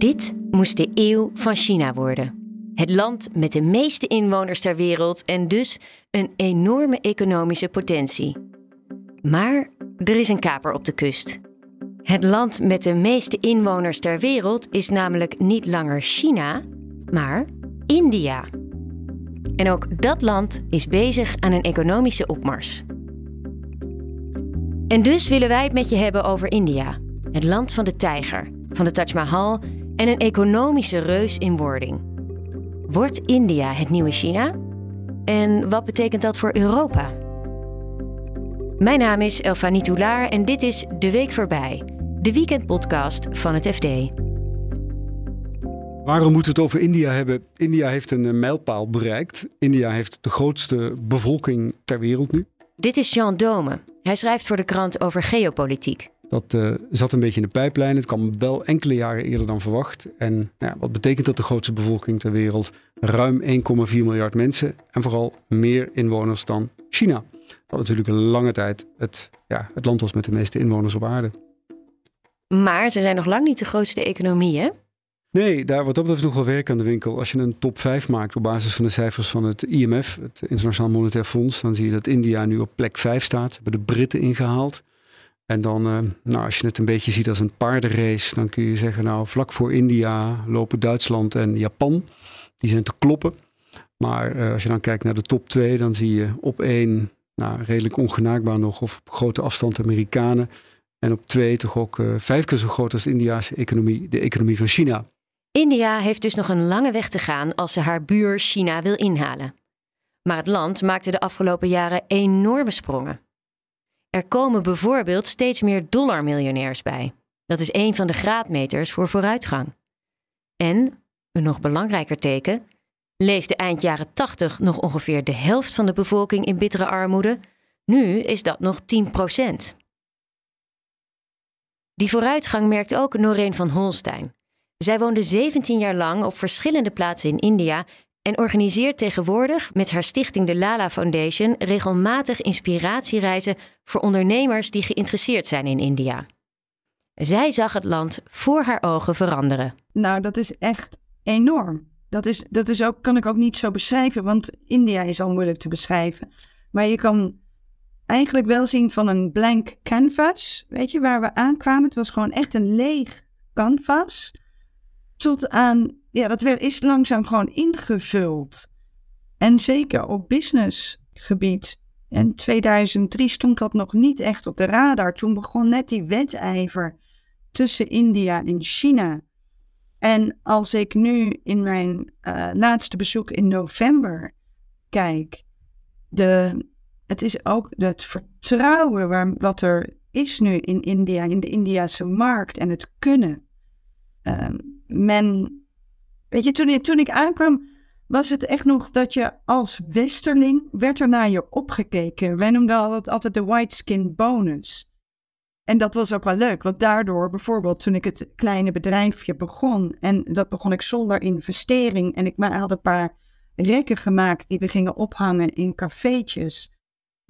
Dit moest de eeuw van China worden. Het land met de meeste inwoners ter wereld en dus een enorme economische potentie. Maar er is een kaper op de kust. Het land met de meeste inwoners ter wereld is namelijk niet langer China, maar India. En ook dat land is bezig aan een economische opmars. En dus willen wij het met je hebben over India, het land van de tijger, van de Taj Mahal en een economische reus in wording. Wordt India het nieuwe China? En wat betekent dat voor Europa? Mijn naam is Elfanie Toulaar en dit is De Week Voorbij, de weekendpodcast van het FD. Waarom moeten we het over India hebben? India heeft een mijlpaal bereikt. India heeft de grootste bevolking ter wereld nu. Dit is Jean Dome. Hij schrijft voor de krant over geopolitiek. Dat uh, zat een beetje in de pijplijn. Het kwam wel enkele jaren eerder dan verwacht. En nou ja, wat betekent dat de grootste bevolking ter wereld? Ruim 1,4 miljard mensen en vooral meer inwoners dan China. Dat natuurlijk een lange tijd het, ja, het land was met de meeste inwoners op aarde. Maar ze zijn nog lang niet de grootste economie, hè? Nee, daar wat dat betreft nog wel werk aan de winkel. Als je een top 5 maakt op basis van de cijfers van het IMF, het Internationaal Monetair Fonds, dan zie je dat India nu op plek 5 staat. Hebben de Britten ingehaald. En dan, uh, nou, als je het een beetje ziet als een paardenrace, dan kun je zeggen, nou, vlak voor India lopen Duitsland en Japan. Die zijn te kloppen. Maar uh, als je dan kijkt naar de top 2, dan zie je op één, nou, redelijk ongenaakbaar nog, of op grote afstand Amerikanen. En op twee toch ook uh, vijf keer zo groot als de Indiaanse economie, de economie van China. India heeft dus nog een lange weg te gaan als ze haar buur China wil inhalen. Maar het land maakte de afgelopen jaren enorme sprongen. Er komen bijvoorbeeld steeds meer dollarmiljonairs bij. Dat is een van de graadmeters voor vooruitgang. En, een nog belangrijker teken, leefde eind jaren 80 nog ongeveer de helft van de bevolking in bittere armoede. Nu is dat nog 10 procent. Die vooruitgang merkt ook Noreen van Holstein. Zij woonde 17 jaar lang op verschillende plaatsen in India en organiseert tegenwoordig met haar stichting de Lala Foundation regelmatig inspiratiereizen voor ondernemers die geïnteresseerd zijn in India. Zij zag het land voor haar ogen veranderen. Nou, dat is echt enorm. Dat, is, dat is ook, kan ik ook niet zo beschrijven, want India is al moeilijk te beschrijven. Maar je kan eigenlijk wel zien van een blank canvas, weet je, waar we aankwamen. Het was gewoon echt een leeg canvas. Tot aan ja, dat is langzaam gewoon ingevuld. En zeker op businessgebied. In 2003 stond dat nog niet echt op de radar. Toen begon net die wedijver tussen India en China. En als ik nu in mijn uh, laatste bezoek in november kijk, de, het is ook het vertrouwen waar, wat er is nu in India, in de Indiase markt en het kunnen. Uh, men Weet je, toen, ik aankwam, was het echt nog dat je als westerling werd er naar je opgekeken. Wij noemden het altijd de white skin bonus. En dat was ook wel leuk, want daardoor bijvoorbeeld toen ik het kleine bedrijfje begon, en dat begon ik zonder investering, en ik had een paar rekken gemaakt die we gingen ophangen in cafeetjes.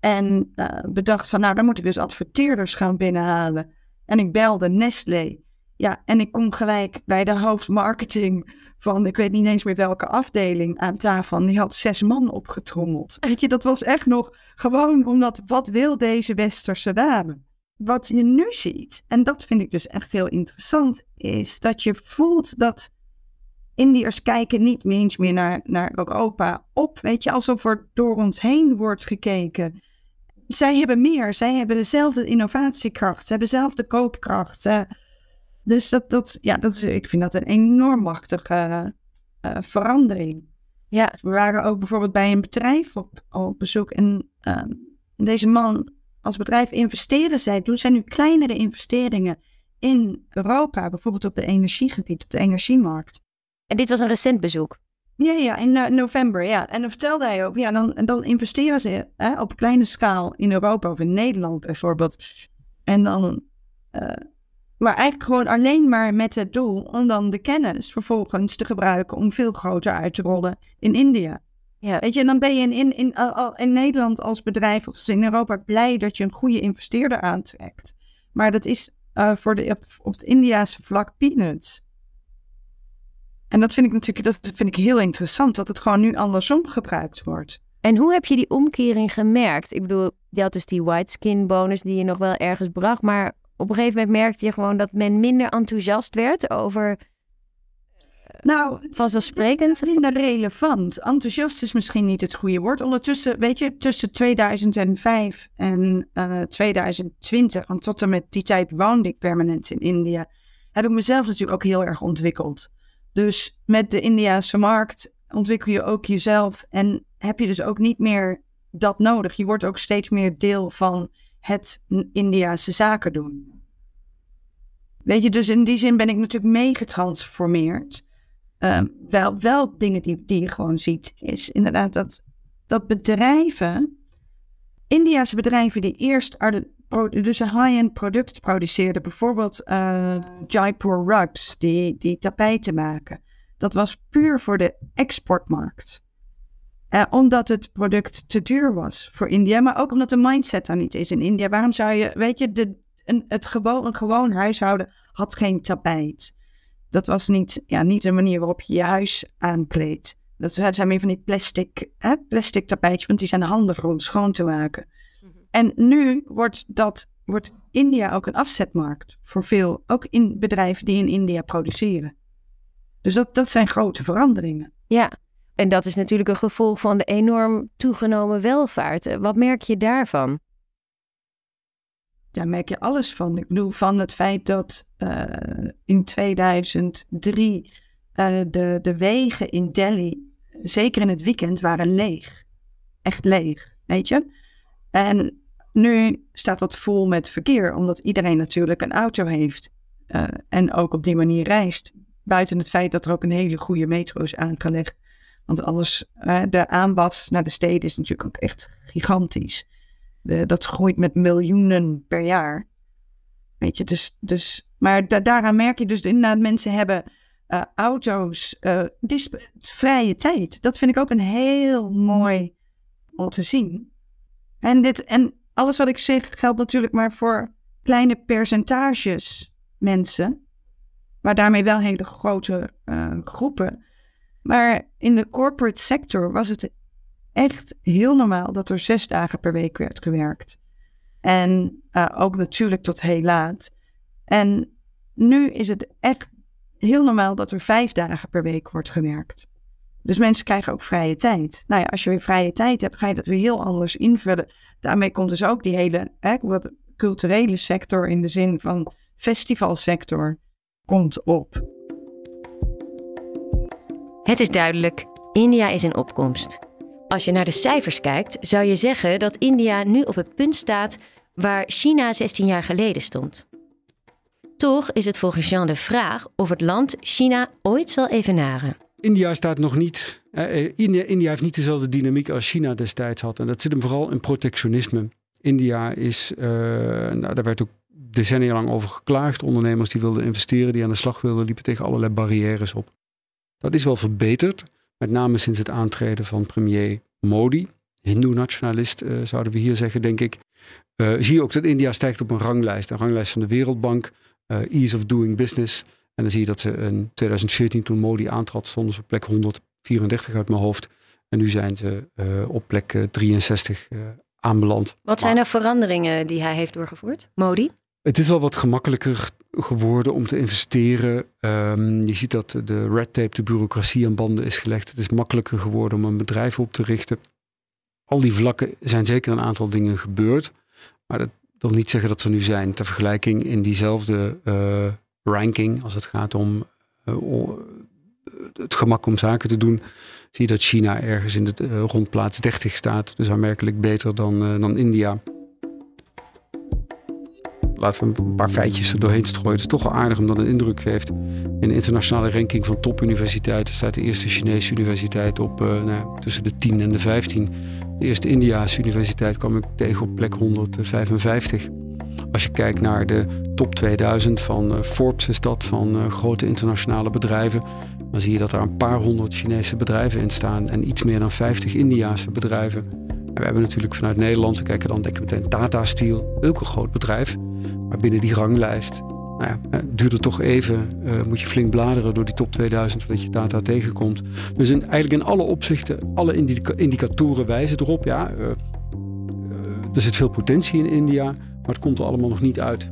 En uh, bedacht van, nou, dan moet ik dus adverteerders gaan binnenhalen. En ik belde Nestlé. Ja, en ik kom gelijk bij de hoofdmarketing van, ik weet niet eens meer welke afdeling aan tafel. Die had zes man opgetrommeld. Weet je, dat was echt nog gewoon omdat, wat wil deze westerse dame? Wat je nu ziet, en dat vind ik dus echt heel interessant, is dat je voelt dat Indiërs kijken niet eens meer naar, naar Europa op. Weet je, alsof er door ons heen wordt gekeken. Zij hebben meer, zij hebben dezelfde innovatiekracht, ze hebben dezelfde koopkracht. Ze, dus dat, dat, ja, dat is, ik vind dat een enorm machtige uh, verandering. Ja. We waren ook bijvoorbeeld bij een bedrijf op, op bezoek en uh, deze man als bedrijf investeren zij, doen zij nu kleinere investeringen in Europa, bijvoorbeeld op de energiegebied, op de energiemarkt. En dit was een recent bezoek? Ja, ja, in uh, november, ja. En dan vertelde hij ook, ja, dan, dan investeren ze hè, op kleine schaal in Europa of in Nederland bijvoorbeeld. En dan uh, maar eigenlijk gewoon alleen maar met het doel om dan de kennis vervolgens te gebruiken om veel groter uit te rollen in India. Ja. Weet je, en dan ben je in, in, in, in Nederland als bedrijf of in Europa blij dat je een goede investeerder aantrekt. Maar dat is uh, voor de, op, op het Indiase vlak peanuts. En dat vind ik natuurlijk dat vind ik heel interessant, dat het gewoon nu andersom gebruikt wordt. En hoe heb je die omkering gemerkt? Ik bedoel, je had dus die white skin bonus die je nog wel ergens bracht, maar op een gegeven moment merkte je gewoon dat men minder enthousiast werd over nou, vanzelfsprekend. Minder relevant. Enthousiast is misschien niet het goede woord. Ondertussen, weet je, tussen 2005 en uh, 2020, en tot en met die tijd woonde ik permanent in India, heb ik mezelf natuurlijk ook heel erg ontwikkeld. Dus met de Indiaanse markt ontwikkel je ook jezelf en heb je dus ook niet meer dat nodig. Je wordt ook steeds meer deel van het Indiaanse zaken doen. Weet je, dus in die zin ben ik natuurlijk meegetransformeerd. Uh, wel, wel dingen die, die je gewoon ziet, is inderdaad dat, dat bedrijven, Indiase bedrijven die eerst dus een high-end product produceerden, bijvoorbeeld uh, Jaipur rugs, die, die tapijten maken, dat was puur voor de exportmarkt. Uh, omdat het product te duur was voor India, maar ook omdat de mindset daar niet is in India. Waarom zou je, weet je, de, een, het gewoon, een gewoon huishouden had geen tapijt. Dat was niet, ja, niet de manier waarop je je huis aankleedt. Dat zijn meer van die plastic, hè, plastic tapijtjes, want die zijn handig om schoon te maken. Mhm. En nu wordt, dat, wordt India ook een afzetmarkt voor veel, ook in bedrijven die in India produceren. Dus dat, dat zijn grote veranderingen. Ja, en dat is natuurlijk een gevolg van de enorm toegenomen welvaart. Wat merk je daarvan? daar merk je alles van. Ik bedoel, van het feit dat uh, in 2003 uh, eh, de, de wegen in Delhi, zeker in het weekend, waren leeg. Echt leeg, weet je? En nu staat dat vol met verkeer, omdat iedereen natuurlijk een auto heeft en ook op die manier reist. Buiten het feit dat er ook een hele goede metro is aangelegd. Want alles, de aanwas naar de steden is natuurlijk ook echt gigantisch dat groeit met miljoenen per jaar. Weet je, dus, dus maar daaraan merk je dus inderdaad, mensen hebben uh, auto's, uh, vrije tijd. Dat vind ik ook een heel mooi om te zien. En, dit, en alles wat ik zeg geldt natuurlijk maar voor kleine percentages mensen, maar daarmee wel hele grote uh, groepen. Maar in de corporate sector was het echt heel normaal dat er zes dagen per week werd gewerkt. En uh, ook natuurlijk tot heel laat. En nu is het echt heel normaal dat er vijf dagen per week wordt gewerkt. Dus mensen krijgen ook vrije tijd. Nou ja, als je weer vrije tijd hebt, ga je dat weer heel anders invullen. Daarmee komt dus ook die hele hè, wat culturele sector in de zin van festivalsector komt op. Het is duidelijk, India is in opkomst. Als je naar de cijfers kijkt, zou je zeggen dat India nu op het punt staat waar China 16 jaar geleden stond. Toch is het volgens Jean de vraag of het land China ooit zal evenaren. India staat nog niet. Eh, India, India, heeft niet dezelfde dynamiek als China destijds had. En dat zit hem vooral in protectionisme. India is, uh, nou, daar werd ook decennia lang over geklaagd. Ondernemers die wilden investeren, die aan de slag wilden, liepen tegen allerlei barrières op. Dat is wel verbeterd. Met name sinds het aantreden van premier Modi, Hindoe-nationalist uh, zouden we hier zeggen, denk ik. Uh, zie je ook dat India stijgt op een ranglijst. Een ranglijst van de Wereldbank, uh, Ease of Doing Business. En dan zie je dat ze in 2014, toen Modi aantrad, stonden ze op plek 134 uit mijn hoofd. En nu zijn ze op plek 63 aanbeland. Wat zijn er veranderingen die hij heeft doorgevoerd, Modi? Het is al wat gemakkelijker geworden om te investeren. Um, je ziet dat de red tape, de bureaucratie aan banden is gelegd. Het is makkelijker geworden om een bedrijf op te richten. Al die vlakken zijn zeker een aantal dingen gebeurd. Maar dat wil niet zeggen dat ze nu zijn. Ter vergelijking in diezelfde uh, ranking, als het gaat om uh, het gemak om zaken te doen, zie je dat China ergens in de uh, rond plaats 30 staat. Dus aanmerkelijk beter dan, dan India laten we een paar feitjes er doorheen strooien. Het is toch wel aardig omdat het een indruk geeft. In de internationale ranking van topuniversiteiten staat de eerste Chinese universiteit op uh, nou, tussen de 10 en de 15. De eerste Indiaanse universiteit kwam ik tegen op plek 155. Als je kijkt naar de top 2000 van uh, Forbes, is dat van uh, grote internationale bedrijven. Dan zie je dat er een paar honderd Chinese bedrijven in staan en iets meer dan 50 Indiaanse bedrijven. En we hebben natuurlijk vanuit Nederland, we kijken dan denk ik meteen Tata Steel, ook een groot bedrijf. Maar binnen die ranglijst Nou ja, het duurde toch even. moet je flink bladeren door die top 2000 voordat je data tegenkomt. Dus in, eigenlijk in alle opzichten, alle indicatoren wijzen erop. Ja, er zit veel potentie in India, maar het komt er allemaal nog niet uit.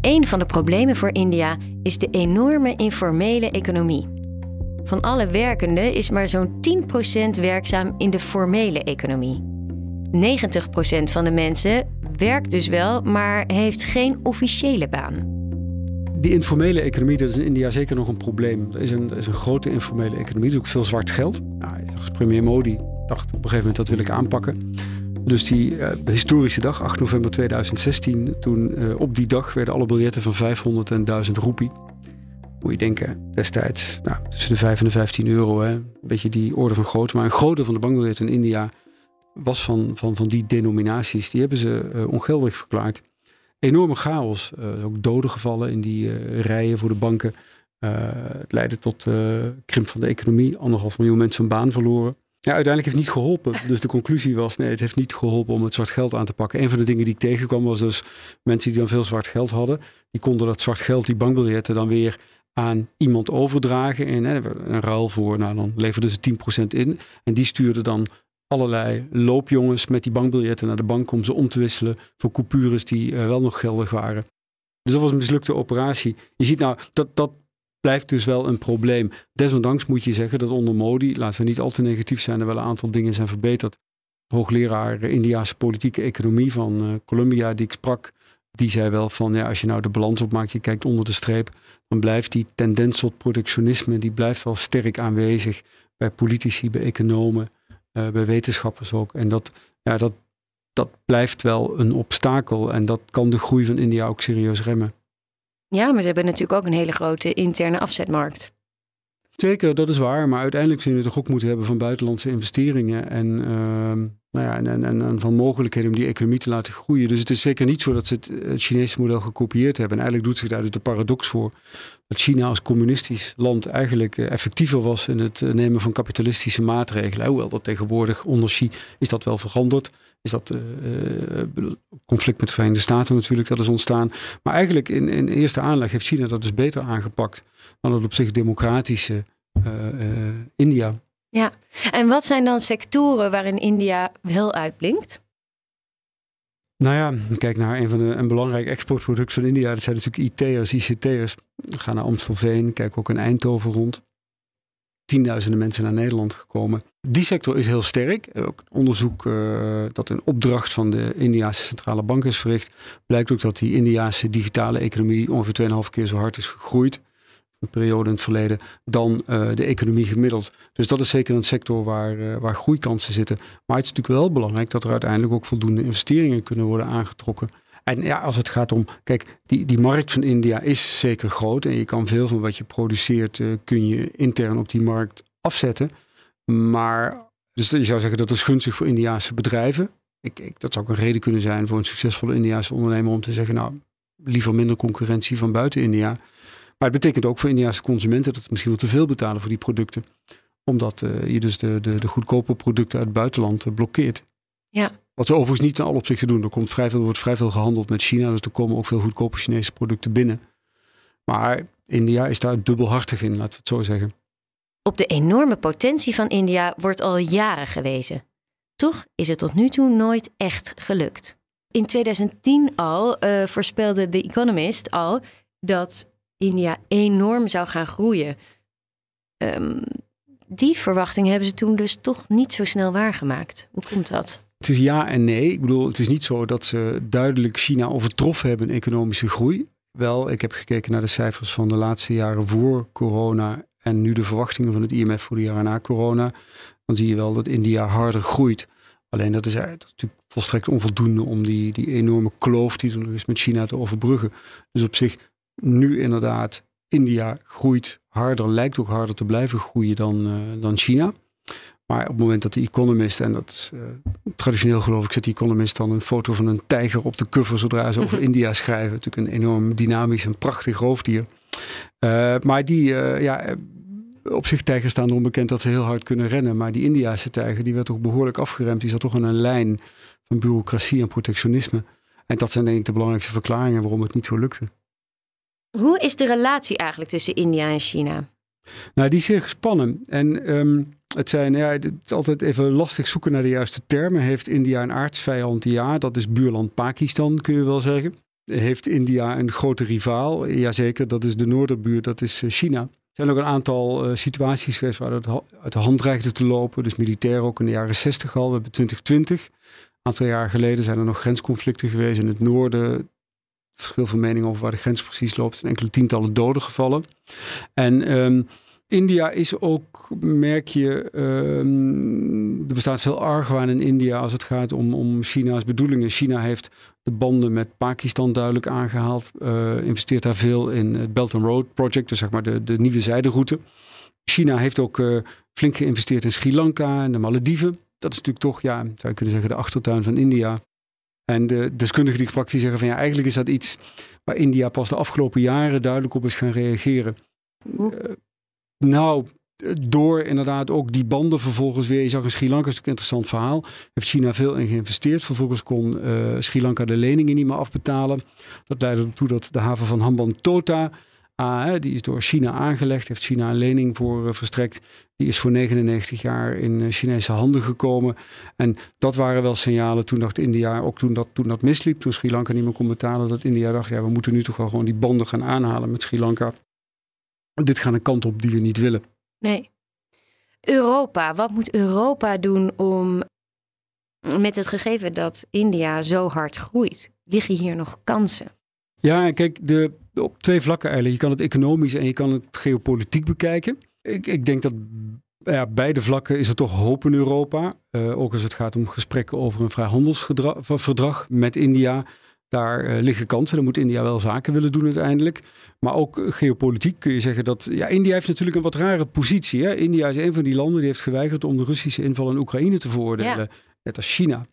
Een van de problemen voor India is de enorme informele economie. Van alle werkenden is maar zo'n 10% werkzaam in de formele economie. 90% van de mensen werkt dus wel, maar heeft geen officiële baan. Die informele economie, dat is in India zeker nog een probleem. Er is een, er is een grote informele economie, er is ook veel zwart geld. Nou, premier Modi dacht op een gegeven moment dat wil ik aanpakken. Dus die uh, historische dag, 8 november 2016, toen uh, op die dag werden alle biljetten van 500 en 1000 roepie. Moet je denken, destijds nou, tussen de 5 en de 15 euro, hè, een beetje die orde van grootte. Maar een groot deel van de bankbiljetten in India was van, van, van die denominaties. Die hebben ze uh, ongeldig verklaard. Enorme chaos, ook doden gevallen in die rijen voor de banken. het leidde tot krimp van de economie. Anderhalf miljoen mensen een baan verloren. Ja, uiteindelijk heeft het niet geholpen. Dus de conclusie was, nee, het heeft niet geholpen om het zwart geld aan te pakken. Een van de dingen die ik tegenkwam was dus mensen die dan veel zwart geld hadden. Die konden dat zwart geld, die bankbiljetten, dan weer aan iemand overdragen. In hè, een ruil voor, nou dan leverden ze 10% in. En die stuurde dan allerlei loopjongens met die bankbiljetten naar de bank om ze om te wisselen voor coupures die uh, wel nog geldig waren. Dus dat was een mislukte operatie. Je ziet nou, dat, dat blijft dus wel een probleem. Desondanks moet je zeggen dat onder Modi, laten we niet al te negatief zijn, er wel een aantal dingen zijn verbeterd. Hoogleraar Indiaanse politieke economie van uh, Columbia, die ik sprak, die zei wel van ja, als je nou de balans opmaakt, je kijkt onder de streep, dan blijft die tendens tot protectionisme, die blijft wel sterk aanwezig bij politici, bij economen, bij wetenschappers ook. En dat, ja, dat, dat blijft wel een obstakel en dat kan de groei van India ook serieus remmen. Ja, maar ze hebben natuurlijk ook een hele grote interne afzetmarkt. Zeker, dat is waar. Maar uiteindelijk zullen je het toch ook moeten hebben van buitenlandse investeringen. En, uh, nou ja, en, en, en, van mogelijkheden om die economie te laten groeien. Dus het is zeker niet zo dat ze het, Chinese model gekopieerd hebben. En eigenlijk doet zich daar dus de paradox voor. Dat China als communistisch land eigenlijk eh, effectiever was in het eh, nemen van kapitalistische maatregelen. Hoewel dat tegenwoordig onder Xi is dat wel veranderd is dat uh, conflict met de Verenigde Staten natuurlijk, dat is ontstaan. Maar eigenlijk in, in eerste aanleg heeft China dat dus beter aangepakt dan het op zich democratische uh, India. Ja, en wat zijn dan sectoren waarin India wel uitblinkt? Nou ja, kijk naar een van de een belangrijk exportproduct van India. Dat zijn natuurlijk IT'ers, ICT'ers. Ga naar Amstelveen, kijk ook in Eindhoven rond tienduizenden mensen naar Nederland gekomen. Die sector is heel sterk. Ook onderzoek uh, dat een opdracht van de Indiase centrale bank is verricht, blijkt ook dat die Indiase digitale economie ongeveer 2,5 keer zo hard is gegroeid. Een periode in het verleden dan uh, de economie gemiddeld. Dus dat is zeker een sector waar, uh, waar groeikansen zitten. Maar het is natuurlijk wel belangrijk dat er uiteindelijk ook voldoende investeringen kunnen worden aangetrokken. En ja, als het gaat om, kijk, die, die markt van India is zeker groot en je kan veel van wat je produceert, uh, kun je intern op die markt afzetten. Maar, dus je zou zeggen dat is gunstig voor Indiaanse bedrijven. Ik, ik, dat zou ook een reden kunnen zijn voor een succesvolle Indiaanse ondernemer om te zeggen, nou, liever minder concurrentie van buiten India. Maar het betekent ook voor Indiaanse consumenten dat ze misschien wel te veel betalen voor die producten. Omdat uh, je dus de, de, de goedkope producten uit het buitenland uh, blokkeert. Ja. Wat ze overigens niet in alle opzichten doen. Er, komt vrij veel, er wordt vrij veel gehandeld met China. Dus er komen ook veel goedkope Chinese producten binnen. Maar India is daar dubbelhartig in, laten we het zo zeggen. Op de enorme potentie van India wordt al jaren gewezen. Toch is het tot nu toe nooit echt gelukt. In 2010 al uh, voorspelde The Economist al dat India enorm zou gaan groeien. Um, die verwachting hebben ze toen dus toch niet zo snel waargemaakt. Hoe komt dat? Het is ja en nee. Ik bedoel, het is niet zo dat ze duidelijk China overtroffen hebben in economische groei. Wel, ik heb gekeken naar de cijfers van de laatste jaren voor corona en nu de verwachtingen van het IMF voor de jaren na corona. Dan zie je wel dat India harder groeit. Alleen dat is, dat is natuurlijk volstrekt onvoldoende om die, die enorme kloof die er nog is met China te overbruggen. Dus op zich, nu inderdaad, India groeit harder, lijkt ook harder te blijven groeien dan, uh, dan China. Maar op het moment dat de Economist, en dat is uh, traditioneel geloof ik, zet de Economist dan een foto van een tijger op de cover zodra ze over India schrijven. Natuurlijk een enorm dynamisch en prachtig roofdier. Uh, maar die, ja, op zich tijgers staan erom bekend dat ze heel hard kunnen rennen. Maar die Indiase tijger, die werd toch behoorlijk afgeremd. Die zat toch aan een lijn van bureaucratie en protectionisme. En dat zijn denk ik de belangrijkste verklaringen waarom het niet zo lukte. Hoe is de relatie eigenlijk tussen India en China? Nou, die is zeer gespannen. En ehm, het, zijn, ja, het is altijd even lastig zoeken naar de juiste termen. Heeft India een aardsvijand? Ja, dat is buurland Pakistan, kun je wel zeggen. Heeft India een grote rivaal? Jazeker, dat is de noorderbuur, dat is eh, China. Er zijn ook een aantal uh, situaties geweest waar het uit de hand dreigde te lopen. Dus militair ook in de jaren 60 al. We hebben 2020. Een aantal jaar geleden zijn er nog grensconflicten geweest in het noorden. Verschil van mening over waar de grens precies loopt. En enkele tientallen doden gevallen. En um, India is ook, merk je, um, er bestaat veel argwaan in India als het gaat om, om China's bedoelingen. China heeft de banden met Pakistan duidelijk aangehaald, uh, investeert daar veel in het Belt and Road Project, dus zeg maar de, de nieuwe zijderoute. China heeft ook uh, flink geïnvesteerd in Sri Lanka en de Malediven. Dat is natuurlijk toch, ja, zou je kunnen zeggen, de achtertuin van India. En de deskundigen die praktisch zeggen van ja, eigenlijk is dat iets waar India pas de afgelopen jaren duidelijk op is gaan reageren. Uh, nou, door inderdaad ook die banden vervolgens weer. Je zag in Sri Lanka, is een interessant verhaal. Heeft China veel in geïnvesteerd. Vervolgens kon uh, Sri Lanka de leningen niet meer afbetalen. Dat leidde ertoe dat de haven van Hambantota, die is door China aangelegd, heeft China een lening voor uh, verstrekt. Die is voor 99 jaar in Chinese handen gekomen. En dat waren wel signalen. Toen dacht India, ook toen dat, toen dat misliep, toen Sri Lanka niet meer kon betalen, dat India dacht, ja, we moeten nu toch wel gewoon die banden gaan aanhalen met Sri Lanka dit gaat een kant op die we niet willen. Nee. Europa, wat moet Europa doen om met het gegeven dat India zo hard groeit? Liggen hier nog kansen? Ja, kijk, de, op twee vlakken eigenlijk. Je kan het economisch en je kan het geopolitiek bekijken. Ik, ik denk dat ja, beide vlakken is er toch hoop in Europa. Uh, ook als het gaat om gesprekken over een vrijhandelsverdrag met India. Daar uh, liggen kansen. Daar moet India wel zaken willen doen uiteindelijk. Maar ook geopolitiek kun je zeggen dat. Ja, India heeft natuurlijk een wat rare positie. Hè? India is een van die landen die heeft geweigerd om de Russische inval in Oekraïne te veroordelen. Ja. Net als China.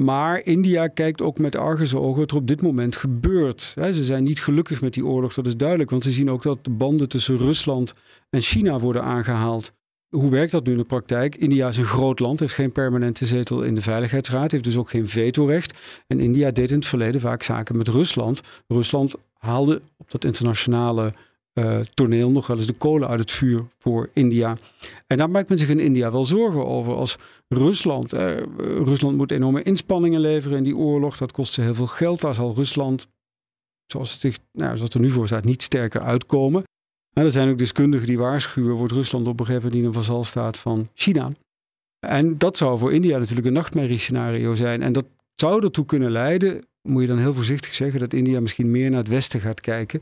Maar India kijkt ook met argusogen wat er op dit moment gebeurt. Ze zijn niet gelukkig met die oorlog, dat is duidelijk. Want ze zien ook dat de banden tussen Rusland en China worden aangehaald hoe werkt dat nu in de praktijk? India is een groot land, heeft geen permanente zetel in de Veiligheidsraad, heeft dus ook geen vetorecht. En India deed in het verleden vaak zaken met Rusland. Rusland haalde op dat internationale uh, toneel nog wel eens de kolen uit het vuur voor India. En daar maakt men zich in India wel zorgen over. Als Rusland, eh, Rusland moet enorme inspanningen leveren in die oorlog, dat kost ze heel veel geld. Daar zal Rusland, zoals het, zich, nou, zoals er nu voor staat, niet sterker uitkomen. Maar er zijn ook deskundigen die waarschuwen, wordt Rusland op een gegeven moment in een vazalstaat van China. En dat zou voor India natuurlijk een nachtmerriescenario zijn. En dat zou ertoe kunnen leiden, moet je dan heel voorzichtig zeggen, dat India misschien meer naar het westen gaat kijken.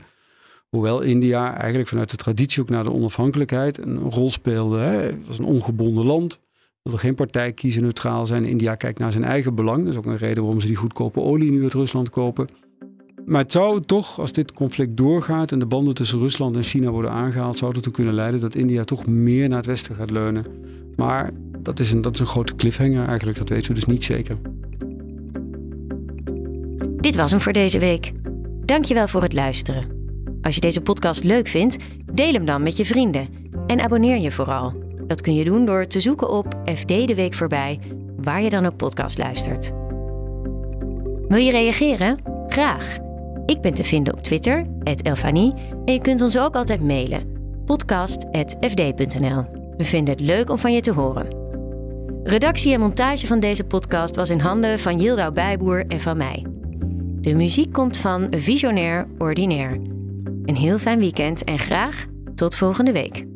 Hoewel India eigenlijk vanuit de traditie ook naar de onafhankelijkheid een rol speelde. Hè. Dat is een ongebonden land. Wil er geen partij kiezen, neutraal zijn. India kijkt naar zijn eigen belang. Dat is ook een reden waarom ze die goedkope olie nu uit Rusland kopen. Maar het zou toch, als dit conflict doorgaat en de banden tussen Rusland en China worden aangehaald, zou ertoe kunnen leiden dat India toch meer naar het westen gaat leunen. Maar dat is een, dat is een grote cliffhanger eigenlijk, dat weten we dus niet zeker. Dit was hem voor deze week. Dankjewel voor het luisteren. Als je deze podcast leuk vindt, deel hem dan met je vrienden. En abonneer je vooral. Dat kun je doen door te zoeken op FD de Week voorbij, waar je dan ook podcast luistert. Wil je reageren? Graag. Ik ben te vinden op Twitter, Elfanie, en je kunt ons ook altijd mailen, podcast.fd.nl. We vinden het leuk om van je te horen. Redactie en montage van deze podcast was in handen van Yildau Bijboer en van mij. De muziek komt van Visionair Ordinair. Een heel fijn weekend en graag tot volgende week.